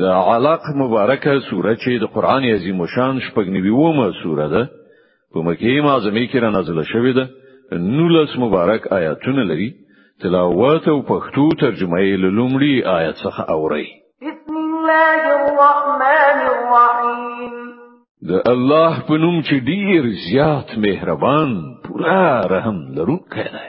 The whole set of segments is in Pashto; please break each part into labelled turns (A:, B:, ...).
A: د علاق مبارکه سوره چې د قران عظیم شان شپږنیومه سوره ده په مکه معظمه کې را نازله شوې ده نولس مبارک آیاتونه لري تلاوت او پښتو ترجمه یې لومړی آیت څخه اوري
B: بسم الله الرحمن الرحیم
A: د الله په نوم چې ډیر زیات مهربان پورا رحم لرونکی دی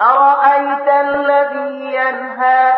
B: أرأيت الذي ينهى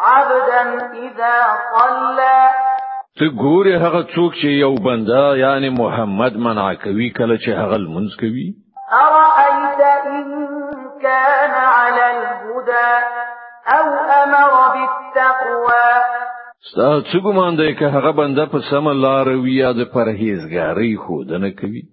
B: عبدا إذا صلى
A: ته ګوره هغه څوک چې یو بنده یعنی محمد منع کوي کله چې هغه لمونځ کوي
B: ارايت ان كان على الهدى او امر بالتقوى
A: ستا څه ګمان دی که هغه بنده په سم لار وي یا د پرهیزګاری خو دنه کوي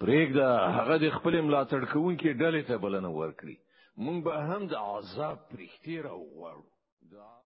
A: پرېږده هغه د خپل ملاتړ کوونکي ډلې ته بلنه ورکړي مونږ به هم د عذاب پرښتې راوغواړو